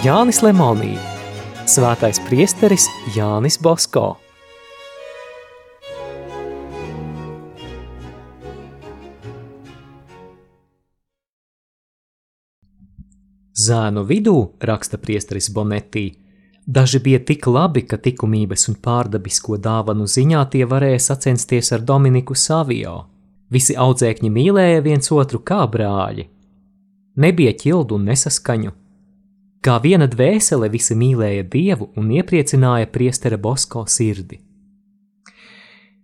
Jānis Lemonī, Svētais priesteris Jānis Bosko. Zēnu vidū, raksta priesteris Bonetī, daži bija tik labi, ka likumības un pārdabisko dāvanu ziņā tie varēja sacensties ar Dominiku Savio. Visi audzēkņi mīlēja viens otru kā brāļi. Nebija ķildu un nesaskaņu. Kā viena dvēsele visi mīlēja Dievu un iepriecināja priestera Bosko sirdi.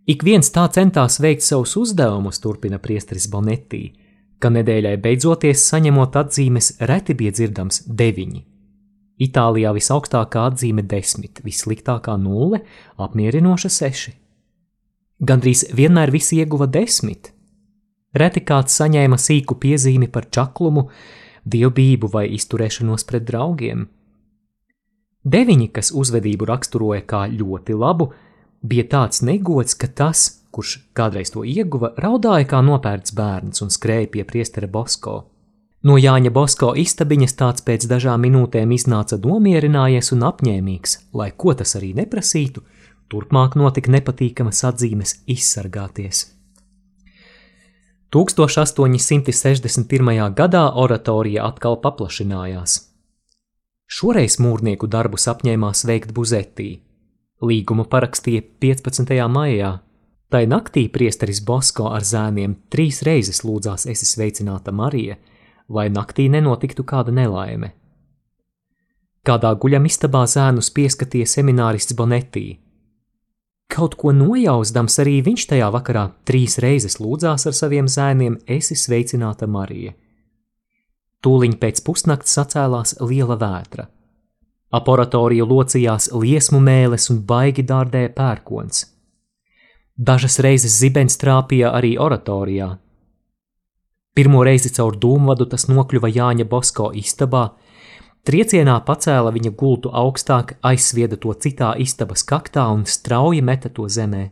Ik viens tā centās veikt savus uzdevumus, turpina priesteris Bonetī, ka nedēļai beidzoties saņemot atzīmes reti bija dzirdams deviņi. Itālijā visaugstākā atzīme desmit, vissliktākā nulle, apmierinoša seši. Gandrīz vienmēr visi ieguva desmit. Reti kāds saņēma sīku piezīmi par čaklumu, dievbijību vai izturēšanos pret draugiem. Deviņi, kas uzvedību raksturoja kā ļoti labu, bija tāds negods, ka tas, kurš kādreiz to ieguva, raudāja kā nopērts bērns un skrēja pie priestera Bosko. No Jāņa Bosko istabiņas tāds pēc dažām minūtēm iznāca nomierinājies un apņēmīgs, lai ko tas arī neprasītu, turpmāk notika nepatīkamas atzīmes izsargāties. 1861. gadā oratorija atkal paplašinājās. Šoreiz mūrnieku darbus apņēmās veikt Buzetī. Līgumu parakstīja 15. maijā, Tai naktī priesteris Bosko ar zēniem trīs reizes lūdzās esi sveicināta Marija, lai naktī nenotiktu kāda nelaime. Kādā guļamistabā zēnus pieskatīja seminārists Bonetī. Kaut ko nojausdams arī viņš tajā vakarā trīs reizes lūdzās ar saviem zēniem esi sveicināta Marija. Tūliņ pēc pusnakts sacēlās liela vētra. Aparatoriju locījās liesmu mēles un baigi dārdēja pērkons – Dažas reizes zibens trāpīja arī oratorijā. Pirmo reizi caur dūmvadu tas nokļuva Jāņa Bosko istabā, triecienā pacēla viņa gultu augstāk, aizsvieda to citā istabas kaktā un strauji meta to zemē.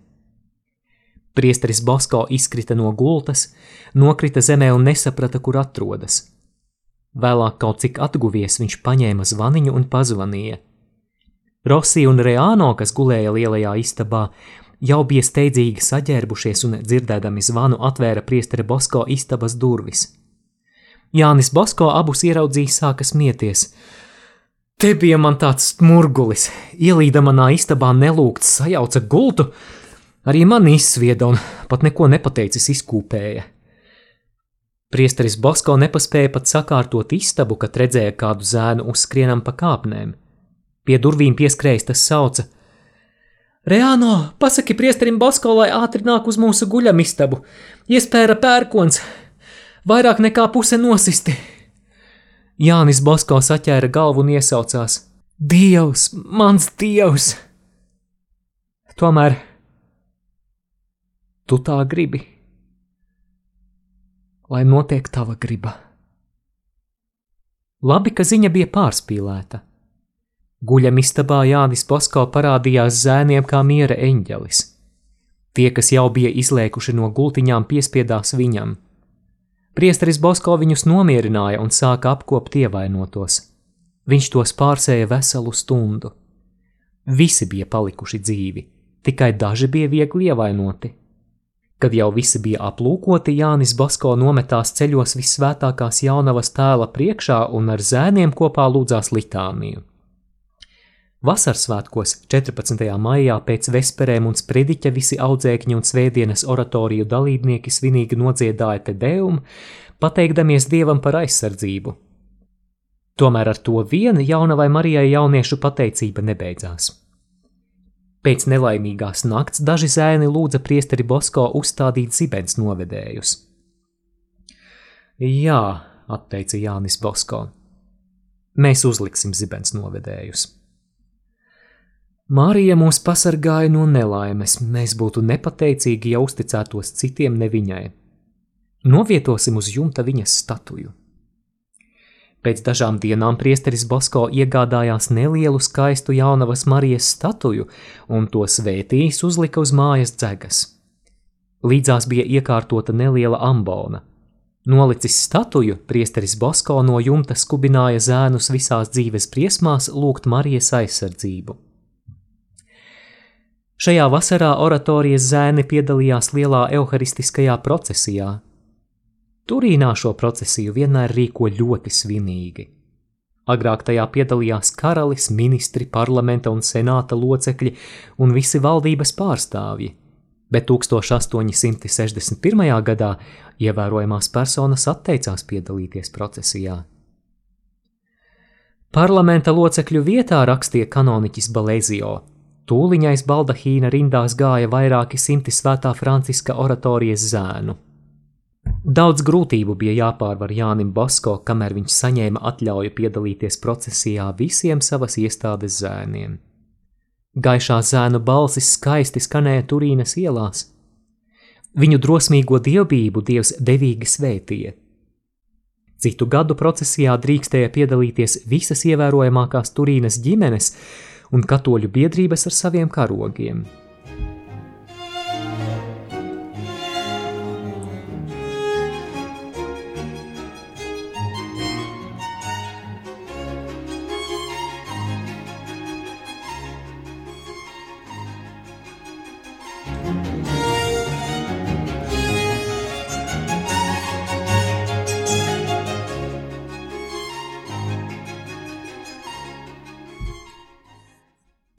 Priesteris Bosko izkrita no gultas, nokrita zemē un nesaprata, kur atrodas. Vēlāk kaut cik atguvies, viņš paņēma zvaniņu un pazvanīja. Rossi un Reāno, kas gulēja lielajā istabā, jau bija steidzīgi saģērbušies un dzirdēdami zvanu atvēra priesteri Bosko istabas durvis. Jānis Bosko abus ieraudzījis sāka smieties. Te bija man tāds murgulis, ielīda manā istabā nelūgts, sajauca gultu, arī mani izsvieda un pat neko nepateicis izkūpēja. Priesteris Bosko nepaspēja pat sakārtot istabu, kad redzēja kādu zēnu uzskrienam pa kāpnēm. Pie durvīm pieskrējis tas sauca: Reāno, pasaki priesterim Basko, lai ātri nāk uz mūsu guļamistabu. Iespēra pērkons, vairāk nekā puse nosisti. Jānis Basko saķēra galvu un iesaucās: Dievs, mans dievs! Tomēr tu tā gribi, lai notiek tava griba. Labi, ka ziņa bija pārspīlēta. Guļamistabā Jānis Posko parādījās zēniem kā miera eņģelis. Tie, kas jau bija izlēkuši no gultiņām, piespiedās viņam. Priesteris Bosko viņus nomierināja un sāka apkopt ievainotos. Viņš tos pārsēja veselu stundu. Visi bija palikuši dzīvi, tikai daži bija viegli ievainoti. Kad jau visi bija aplūkoti, Jānis Basko nometās ceļos visvētākās jaunavas tēla priekšā un ar zēniem kopā lūdzās litāniju. Vasarsvētkos 14. maijā pēc vesperēm un sprediķa visi audzēkņi un svētdienas oratoriju dalībnieki svinīgi nodziedāja te deumu, pateikdamies Dievam par aizsardzību. Tomēr ar to vien jaunavai Marijai jauniešu pateicība nebeidzās. Pēc nelaimīgās nakts daži zēni lūdza priesteri Bosko uzstādīt zibens novedējus. Jā, atteica Jānis Bosko, mēs uzliksim zibens novedējus. Marija mūs pasargāja no nelaimes, mēs būtu nepateicīgi, ja uzticētos citiem ne viņai. Novietosim uz jumta viņas statuju. Pēc dažām dienām priesteris Bosko iegādājās nelielu skaistu jaunavas Marijas statuju un to svētījis uzlika uz mājas dzegas. Līdzās bija iekārtota neliela ambona. Nolicis statuju, priesteris Bosko no jumta skubināja zēnus visās dzīves briesmās lūgt Marijas aizsardzību. Šajā vasarā oratorijas zēni piedalījās lielā evaharistiskajā procesijā. Turīnā šo procesiju vienmēr rīko ļoti svinīgi. Agrāk tajā piedalījās karalis, ministri, parlamenta un senāta locekļi un visi valdības pārstāvji, bet 1861. gadā ievērojamās personas atteicās piedalīties procesijā. Parlamenta locekļu vietā rakstīja kanoniķis Balēzio. Tūliņais baldahīna rindās gāja vairāki simti svētā Franciska oratorijas zēnu. Daudz grūtību bija jāpārvar Jānim Basko, kamēr viņš saņēma atļauju piedalīties procesijā visiem savas iestādes zēniem. Gaišā zēnu balsis skaisti skanēja Turīnas ielās. Viņu drosmīgo dievbijību dievs devīgi svētīja. Citu gadu procesijā drīkstēja piedalīties visas ievērojamākās Turīnas ģimenes un katoļu biedrības ar saviem karogiem.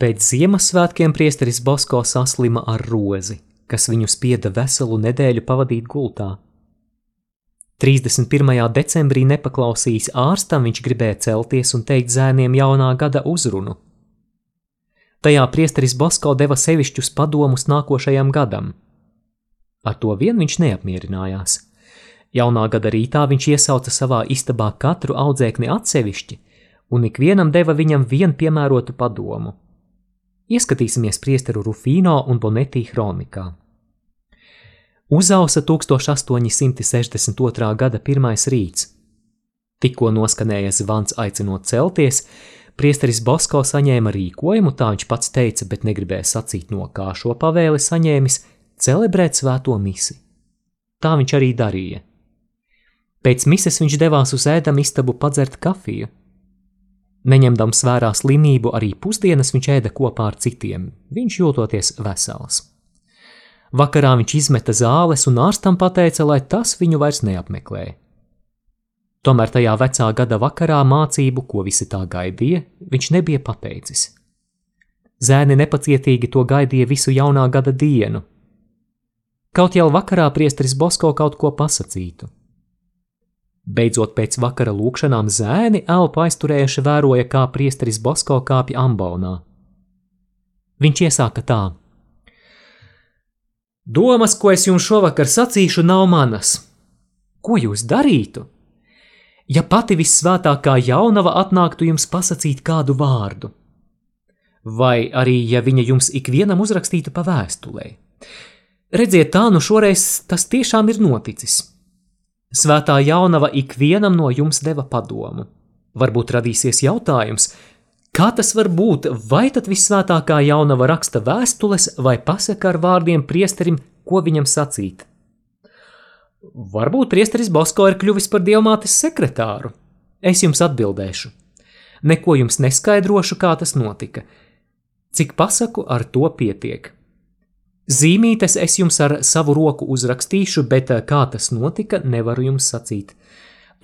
Pēc Ziemassvētkiem priesteris Bosko saslima ar rozi, kas viņu spieda veselu nedēļu pavadīt gultā. 31. decembrī nepaklausījis ārstam, viņš gribēja celties un teikt zēniem jaunā gada uzrunu. Tajā priesteris Bosko deva sevišķus padomus nākošajam gadam. Ar to vien viņš neapmierinājās. Jaunā gada rītā viņš iesauca savā istabā katru audzēkni atsevišķi, un ikvienam deva viņam vienu piemērotu padomu. Ieskatīsimies priesteru Rufino un Bonetī kronikā. Uzausa 1862. gada pirmais rīts. Tikko noskanēja zvans aicinot celties, priesteris Bosko saņēma rīkojumu, tā viņš pats teica, bet negribēja sacīt no kā šo pavēli saņēmis - celebrēt svēto misi. Tā viņš arī darīja. Pēc mises viņš devās uz ēdam istabu padzert kafiju. Neņemdams vērā slimību, arī pusdienas viņš ēda kopā ar citiem, viņš jūtoties vesels. Vakarā viņš izmeta zāles un ārstam pateica, lai tas viņu vairs neapmeklē. Tomēr tajā vecā gada vakarā mācību, ko visi tā gaidīja, viņš nebija pateicis. Zēni nepacietīgi to gaidīja visu jaunā gada dienu. Kaut jau vakarā priesteris Bosko kaut ko pasakītu. Beidzot, pēc vakara lūkšanām zēni elpu aizturējuši vēroja, kā priesteris Bosko kāpja ambaunā. Viņš iesāka tā: Domas, ko es jums šovakar sacīšu, nav manas. Ko jūs darītu? Ja pati vissvētākā jaunava atnāktu jums pasakīt kādu vārdu, vai arī ja viņa jums ikvienam uzrakstītu pa vēstulē. Redziet, tā nu šoreiz tas tiešām ir noticis. Svētā jaunava ikvienam no jums deva padomu. Varbūt radīsies jautājums, kā tas var būt, vai tad visvētākā jaunava raksta vēstules vai pasaka ar vārdiem priesterim, ko viņam sacīt. Varbūt priesteris Bosko ir kļuvis par dievmātes sekretāru. Es jums atbildēšu. Neko jums neskaidrošu, kā tas notika. Cik pasaku, ar to pietiek. Zīmītes es jums ar savu roku uzrakstīšu, bet eh, kā tas notika, nevaru jums sacīt.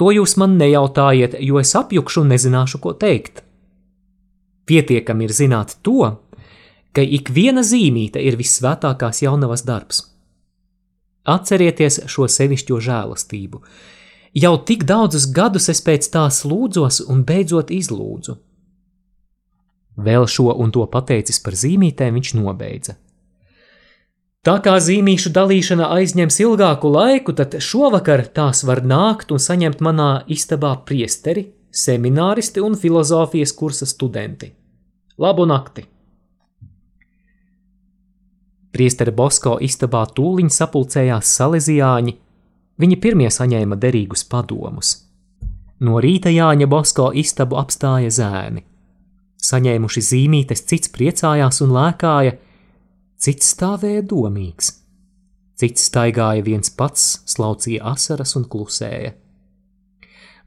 To jūs man nejautājiet, jo es apjukšu un nezināšu, ko teikt. Pietiekami ir zināt to, ka ik viena zīmīte ir visvētākās jaunavas darbs. Atcerieties šo sevišķo žēlastību. Jau tik daudzus gadus es pēc tās lūdzos un beidzot izlūdzu. Vēl šo un to pateicis par zīmītēm, viņš nobeidza. Tā kā zīmīšu dalīšana aizņems ilgāku laiku, tad šovakar tās var nākt un saņemt manā istabā priesteri, semināristi un filozofijas kursa studenti. Labu nakti! Priesteri Bosko istabā tūliņ sapulcējās salezijāņi, viņi pirmie saņēma derīgus padomus. No rīta Jāņa Bosko istabu apstāja zēni. Saņēmuši zīmītes, cits priecājās un lēkāja – cits stāvēja domīgs, Cits staigāja viens pats, slaucīja asaras un klusēja.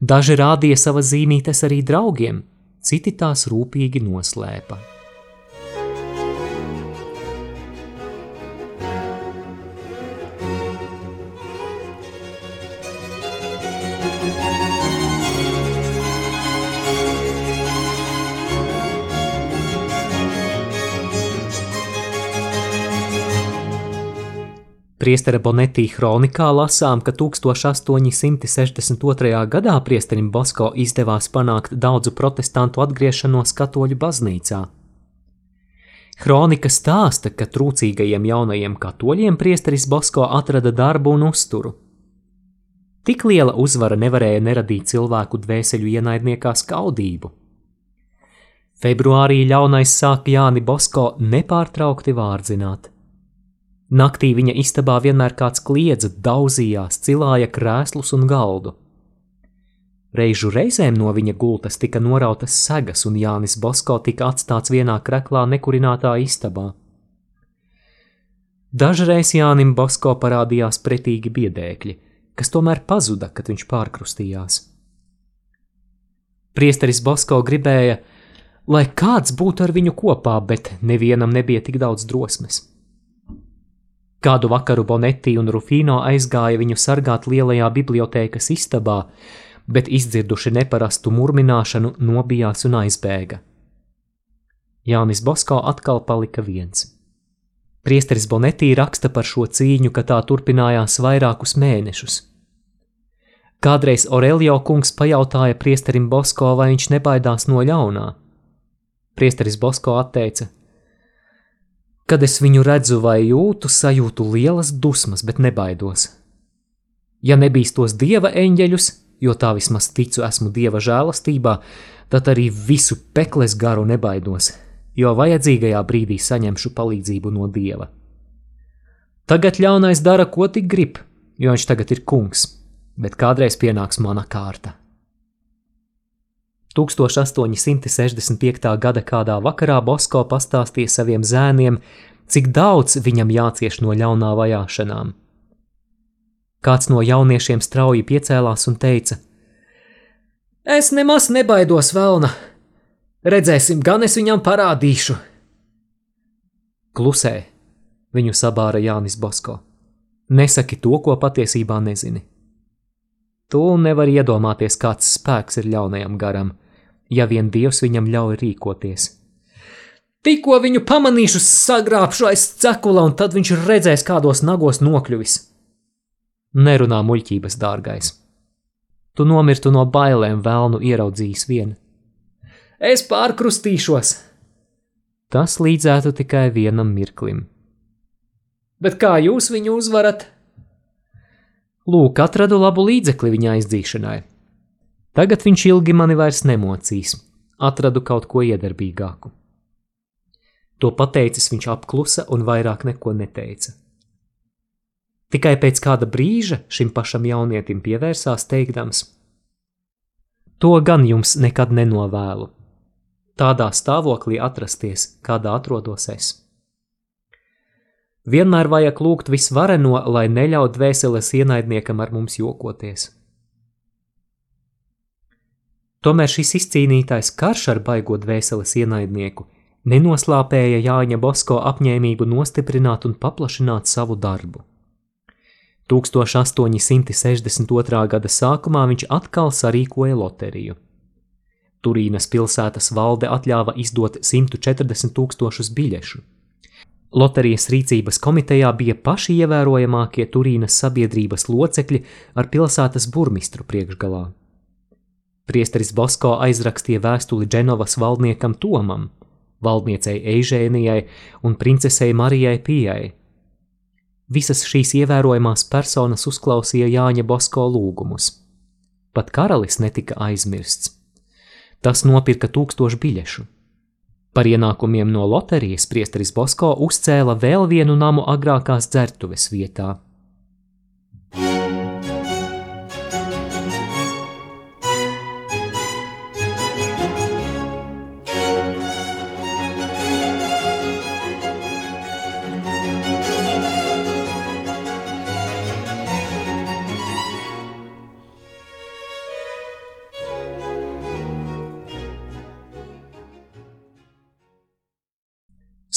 Daži rādīja savas zīmītes arī draugiem, citi tās rūpīgi noslēpa. Priestera Bonetī kronikā lasām, ka 1862. gadā priesterim Bosko izdevās panākt daudzu protestantu atgriešanos katoļu baznīcā. Kronika stāsta, ka trūcīgajiem jaunajiem katoļiem priesteris Bosko atrada darbu un uzturu. Tik liela uzvara nevarēja neradīt cilvēku dvēseļu ienaidniekā skaudību. Februārī ļaunais sāka Jāni Bosko nepārtraukti vārdzināt. Naktī viņa istabā vienmēr kāds kliedza, daudzījās, cilāja krēslus un galdu. Reižu reizēm no viņa gultas tika norautas segas, un Jānis Bosko tika atstāts vienā kreklā nekurinātā istabā. Dažreiz Jānim Bosko parādījās pretīgi biedēkļi, kas tomēr pazuda, kad viņš pārkrustījās. Priesteris Bosko gribēja, lai kāds būtu ar viņu kopā, bet nevienam nebija tik daudz drosmes. Kādu vakaru Bonetti un Rufino aizgāja viņu sargāt lielajā bibliotēkas istabā, bet izdzirduši neparastu murmināšanu, nobijās un aizbēga. Jānis Bosko atkal palika viens. Priesteris Bonetī raksta par šo cīņu, ka tā turpinājās vairākus mēnešus. Kādreiz Aurelio kungs pajautāja priesterim Bosko, vai viņš nebaidās no ļaunā. Priesteris Bosko atteica: Kad es viņu redzu vai jūtu, sajūtu lielas dusmas, bet nebaidos. Ja nebīstos dieva eņģeļus, jo tā vismaz ticu esmu dieva žēlastībā, tad arī visu pekles garu nebaidos, jo vajadzīgajā brīdī saņemšu palīdzību no dieva. Tagad ļaunais dara, ko tik grib, jo viņš tagad ir kungs, bet kādreiz pienāks mana kārta. 1865. gada kādā vakarā Bosko pastāstīja saviem zēniem, cik daudz viņam jācieš no ļaunā vajāšanām. Kāds no jauniešiem strauji piecēlās un teica: Es nemaz nebaidos vēlna, redzēsim, gan es viņam parādīšu. Klusē, viņu sabāra Jānis Bosko. Nesaki to, ko patiesībā nezini. Tu nevari iedomāties, kāds spēks ir ļaunajam garam ja vien Dievs viņam ļauj rīkoties. Tikko viņu pamanīšu, sagrābšu aiz cekula, un tad viņš redzēs, kādos nagos nokļuvis. Nerunā muļķības, dārgais. Tu nomirtu no bailēm, vēlnu ieraudzījis vien. Es pārkrustīšos! Tas līdzētu tikai vienam mirklim. Bet kā jūs viņu uzvarat? Lūk, atradu labu līdzekli viņa aizdzīšanai. Tagad viņš ilgi mani vairs nemocīs, atradu kaut ko iedarbīgāku. To pateicis viņš apklusa un vairāk neko neteica. Tikai pēc kāda brīža šim pašam jaunietim pievērsās teikdams: To gan jums nekad nenovēlu. Tādā stāvoklī atrasties, kādā atrodos es. Vienmēr vajag lūgt visvareno, lai neļaut dvēseles ienaidniekam ar mums jokoties. Tomēr šis izcīnītais karš ar baigot dvēseles ienaidnieku nenoslāpēja Jāņa Bosko apņēmību nostiprināt un paplašināt savu darbu. 1862. gada sākumā viņš atkal sarīkoja loteriju. Turīnas pilsētas valde atļāva izdot 140 tūkstošus biļešu. Loterijas rīcības komitejā bija paši ievērojamākie Turīnas sabiedrības locekļi ar pilsētas burmistru priekšgalā. Priesteris Bosko aizrakstīja vēstuli Dženovas valdniekam Tomam, valdniecei Eižēnijai un princesei Marijai Pijai. Visas šīs ievērojamās personas uzklausīja Jāņa Bosko lūgumus. Pat karalis netika aizmirsts. Tas nopirka tūkstošu biļešu. Par ienākumiem no loterijas priesteris Bosko uzcēla vēl vienu namu agrākās dzertuves vietā –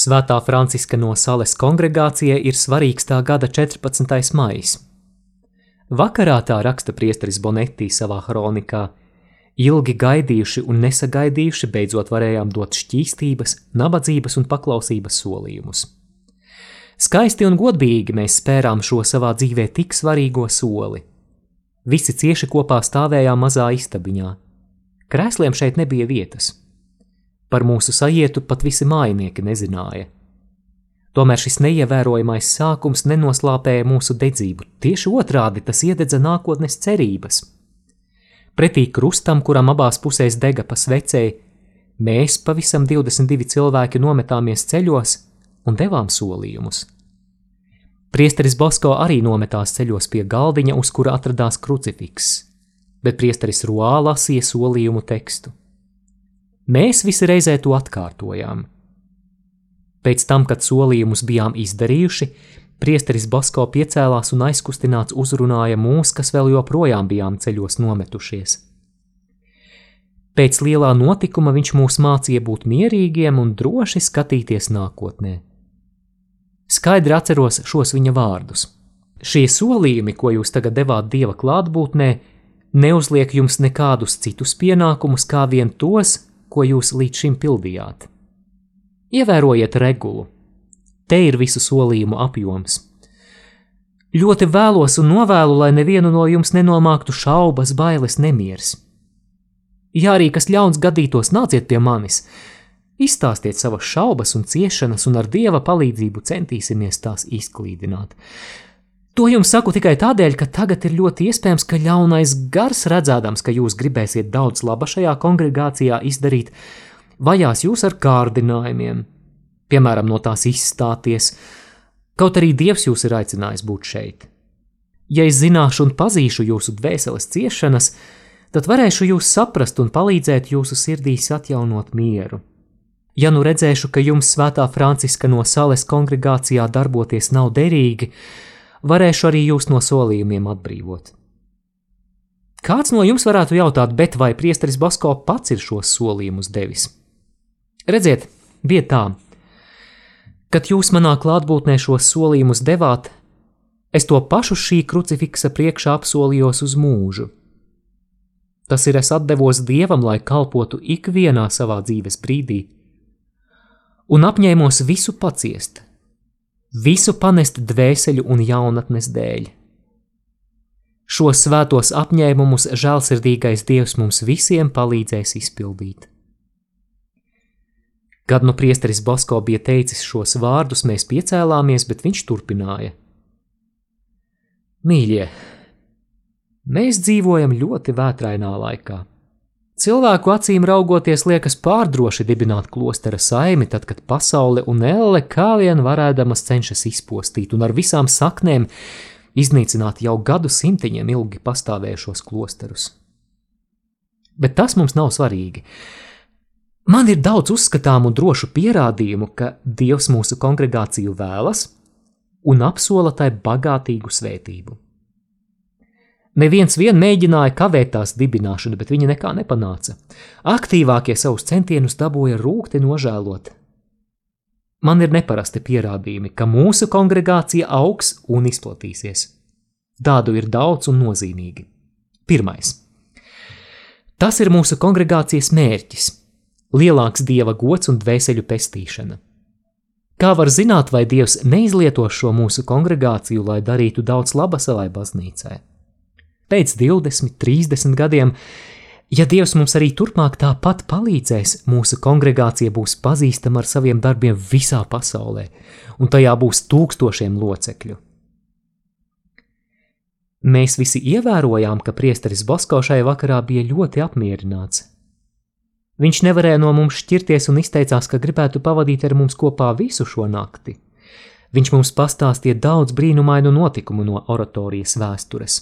Svētā Franciska no Sales kongregācijai ir svarīgs tā gada 14. maijs. Vakarā tā raksta priesteris Bonetti savā kronikā. Ilgi gaidījuši un nesagaidījuši, beidzot varējām dot šķīstības, nabadzības un paklausības solījumus. Skaisti un godīgi mēs spērām šo savā dzīvē tik svarīgo soli. Visi cieši kopā stāvējām mazā istabiņā. Krēsliem šeit nebija vietas. Par mūsu sajietu pat visi mājinieki nezināja. Tomēr šis neievērojamais sākums nenoslāpēja mūsu dedzību, tieši otrādi tas iededza nākotnes cerības. Pretī krustam, kuram abās pusēs dega pa svecei, mēs, pavisam 22 cilvēki, nometāmies ceļos un devām solījumus. Priesteris Bosko arī nometās ceļos pie galdiņa, uz kura atradās krucifiks, bet priesteris Roā lasīja solījumu tekstu. Mēs visi reizē to atkārtojām. Pēc tam, kad solījumus bijām izdarījuši, priesteris Basko piecēlās un aizkustināts uzrunāja mūs, kas vēl joprojām bijām ceļos nometušies. Pēc lielā notikuma viņš mūs mācīja būt mierīgiem un droši skatīties nākotnē. Skaidri atceros šos viņa vārdus. Šie solījumi, ko jūs tagad devāt dieva klātbūtnē, neuzliek jums nekādus citus pienākumus, kā vien tos, ko jūs līdz šim pildījāt. Ievērojiet regulu. Te ir visu solījumu apjoms. Ļoti vēlos un novēlu, lai nevienu no jums nenomāktu šaubas, bailes, nemieris. Ja arī kas ļauns gadītos, nāciet pie manis, izstāstiet savas šaubas un ciešanas, un ar dieva palīdzību centīsimies tās izklīdināt. To jums saku tikai tādēļ, ka tagad ir ļoti iespējams, ka ļaunais gars, redzēdams, ka jūs gribēsiet daudz laba šajā kongregācijā izdarīt, vajās jūs ar kārdinājumiem, piemēram, no tās izstāties, kaut arī Dievs jūs ir aicinājis būt šeit. Ja es zināšu un pazīšu jūsu dvēseles ciešanas, tad varēšu jūs saprast un palīdzēt jūsu sirdīs atjaunot mieru. Ja nu redzēšu, ka jums svētā Franciska no Sales kongregācijā darboties nav derīgi, varēšu arī jūs no solījumiem atbrīvot. Kāds no jums varētu jautāt, bet vai priesteris Basko pats ir šos solījumus devis? Redziet, bija tā, kad jūs manā klātbūtnē šos solījumus devāt, es to pašu šī krucifiksa priekšā apsolījos uz mūžu. Tas ir es atdevos dievam, lai kalpotu ikvienā savā dzīves brīdī, un apņēmos visu paciest, visu panest dvēseļu un jaunatnes dēļ. Šos svētos apņēmumus žēlsirdīgais Dievs mums visiem palīdzēs izpildīt. Kad nu priesteris Basko bija teicis šos vārdus, mēs piecēlāmies, bet viņš turpināja: Mīļie, mēs dzīvojam ļoti vētrainā laikā. Cilvēku acīm raugoties, liekas pārdroši dibināt klostera saimi, tad, kad pasaule un elle kā vien varēdamas cenšas izpostīt un ar visām saknēm iznīcināt jau gadu simtiņiem ilgi pastāvējušos klosterus. Bet tas mums nav svarīgi. Man ir daudz uzskatāmu un drošu pierādījumu, ka Dievs mūsu kongregāciju vēlas un apsola tai bagātīgu svētību. Neviens vien mēģināja kavēt tās dibināšanu, bet viņa nekā nepanāca. Aktīvākie savus centienus dabūja rūkti nožēlot. Man ir neparasti pierādījumi, ka mūsu kongregācija augs un izplatīsies. Tādu ir daudz un nozīmīgi. Pirmais. Tas ir mūsu kongregācijas mērķis - lielāks dieva gods un dvēseļu pestīšana. Kā var zināt, vai Dievs neizlieto šo mūsu kongregāciju, lai darītu daudz laba savai baznīcai? Pēc 20, 30 gadiem, ja Dievs mums arī turpmāk tāpat palīdzēs, mūsu kongregācija būs pazīstama ar saviem darbiem visā pasaulē, un tajā būs tūkstošiem locekļu. Mēs visi ievērojām, ka priesteris Bosko šai vakarā bija ļoti apmierināts. Viņš nevarēja no mums šķirties un izteicās, ka gribētu pavadīt ar mums kopā visu šo nakti. Viņš mums pastāstīja daudz brīnumainu notikumu no oratorijas vēstures.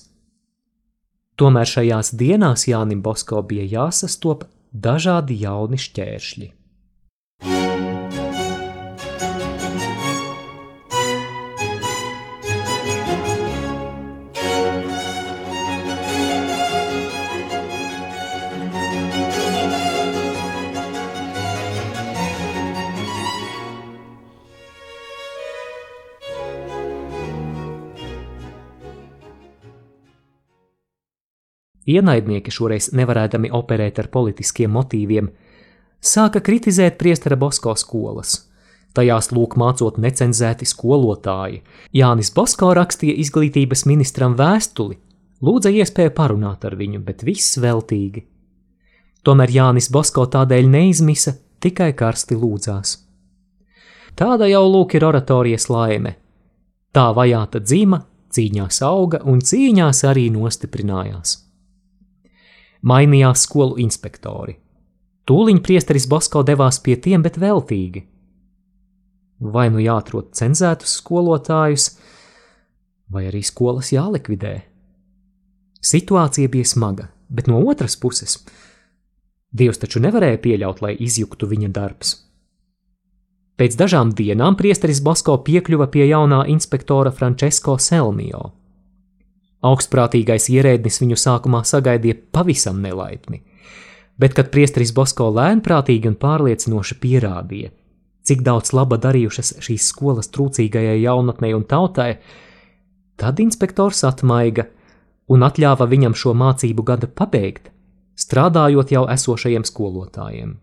Tomēr šajās dienās Jānim Bosko bija jāsastop dažādi jauni šķēršļi. Ienaidnieki šoreiz nevarēdami operēt ar politiskiem motīviem, sāka kritizēt priestera Bosko skolas. Tajās lūk mācot necenzēti skolotāji. Jānis Bosko rakstīja izglītības ministram vēstuli, lūdza iespēju parunāt ar viņu, bet viss veltīgi. Tomēr Jānis Bosko tādēļ neizmisa, tikai karsti lūdzās. Tāda jau lūk ir oratorijas laime. Tā vajāta dzīma, cīņās auga un cīņās arī nostiprinājās. Mainījās skolu inspektori. Tūliņ priesteris Bosko devās pie tiem, bet veltīgi. Vai nu jāatrod cenzētus skolotājus, vai arī skolas jālikvidē. Situācija bija smaga, bet no otras puses Dievs taču nevarēja pieļaut, lai izjuktu viņa darbs. Pēc dažām dienām priesteris Basko piekļuva pie jaunā inspektora Francesco Selmio. Augstprātīgais ierēdnis viņu sākumā sagaidīja pavisam nelaipni, bet kad priesteris Basko lēnprātīgi un pārliecinoši pierādīja, cik daudz laba darījušas šīs skolas trūcīgajai jaunatnei un tautai, tad inspektors atmaiga un atļāva viņam šo mācību gadu pabeigt, strādājot jau esošajiem skolotājiem.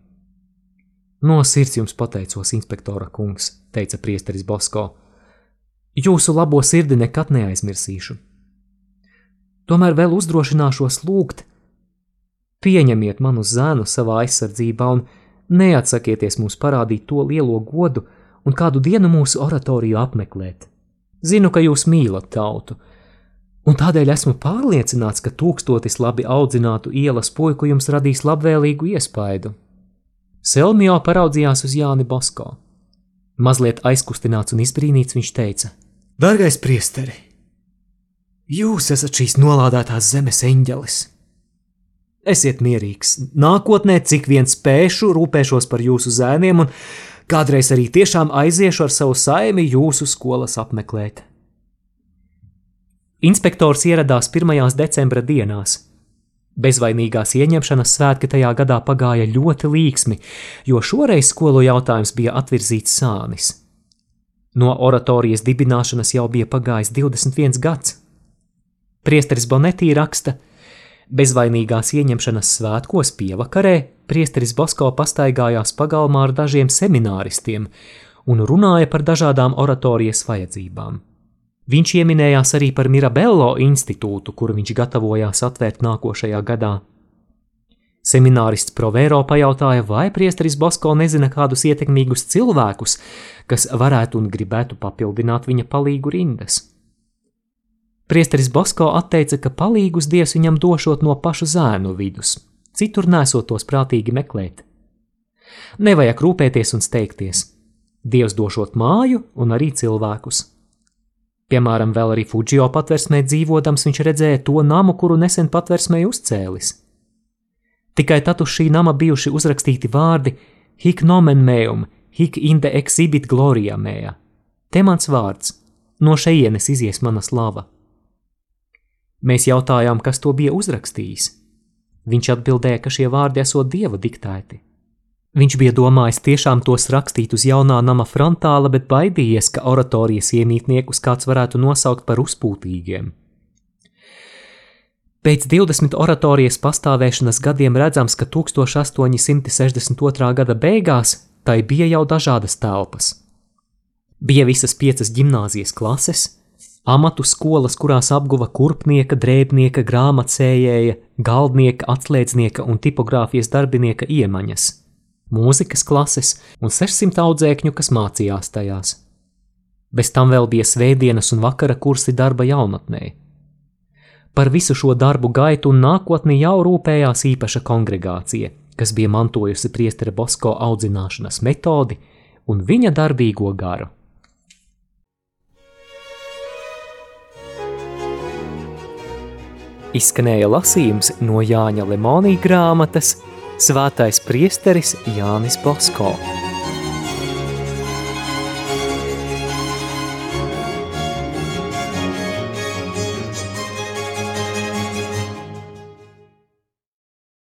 No sirds jums pateicos, inspektora kungs, teica priesteris Bosko. Jūsu labo sirdi nekad neaizmirsīšu. Tomēr vēl uzdrošināšos lūgt, pieņemiet manu zēnu savā aizsardzībā un neatsakieties mums parādīt to lielo godu un kādu dienu mūsu oratoriju apmeklēt. Zinu, ka jūs mīlat tautu, un tādēļ esmu pārliecināts, ka tūkstotis labi audzinātu ielas puiku jums radīs labvēlīgu iespaidu. Selmio paraudzījās uz Jāni Bosko. Mazliet aizkustināts un izbrīnīts viņš teica: Dargais priesteri, jūs esat šīs nolādētās zemes eņģelis! Esiet mierīgs, nākotnē, cik vien spēšu, rūpēšos par jūsu zēniem, un kādreiz arī tiešām aiziešu ar savu saimi jūsu skolas apmeklēt. Inspektors ieradās pirmajās decembra dienās. Bezvainīgās ieņemšanas svētki tajā gadā pagāja ļoti līksmi, jo šoreiz skolu jautājums bija atvirzīts sānis. No oratorijas dibināšanas jau bija pagājis 21 gads. Priesteris Bonetī raksta, bezvainīgās ieņemšanas svētkos pievakarē priesteris Bosko pastaigājās pagalmā ar dažiem semināristiem un runāja par dažādām oratorijas vajadzībām. Viņš ieminējās arī par Mirabello institūtu, kuru viņš gatavojās atvērt nākošajā gadā. Seminārists Provēro pajautāja, vai priesteris Bosko nezina kādus ietekmīgus cilvēkus, kas varētu un gribētu papildināt viņa palīgu rindas. Priesteris Bosko atteica, ka palīgus dievs viņam došot no pašu zēnu vidus, citur nesot tos prātīgi meklēt. Nevajag rūpēties un steigties. Dievs došot māju un arī cilvēkus. Piemēram, vēl arī Fudžio patversmē dzīvodams viņš redzēja to namu, kuru nesen patversmē uzcēlis. Tikai tad uz šī nama bijuši uzrakstīti vārdi Hik nomen meum, hik inde exhibit gloria mea. Te mans vārds, no šejienes izies mana slava. Mēs jautājām, kas to bija uzrakstījis. Viņš atbildēja, ka šie vārdi esot dieva diktēti. Viņš bija domājis tiešām tos rakstīt uz jaunā nama frontāla, bet baidījies, ka oratorijas iemītniekus kāds varētu nosaukt par uzpūtīgiem. Pēc 20 oratorijas pastāvēšanas gadiem redzams, ka 1862. gada beigās tai bija jau dažādas telpas. Bija visas piecas gimnāzijas klases, amatu skolas, kurās apguva kurpnieka, drēbnieka, grāmatcējēja, galdnieka, atslēdznieka un tipogrāfijas darbinieka iemaņas – mūzikas klases un 600 audzēkņu, kas mācījās tajās. Bez tam vēl bija svētdienas un vakara kursi darba jaunatnē. Par visu šo darbu gaitu un nākotni jau rūpējās īpaša kongregācija, kas bija mantojusi priestera Bosko audzināšanas metodi un viņa darbīgo garu. Izskanēja lasījums no Jāņa Lemonija grāmatas Svētais priesteris Jānis Bosko.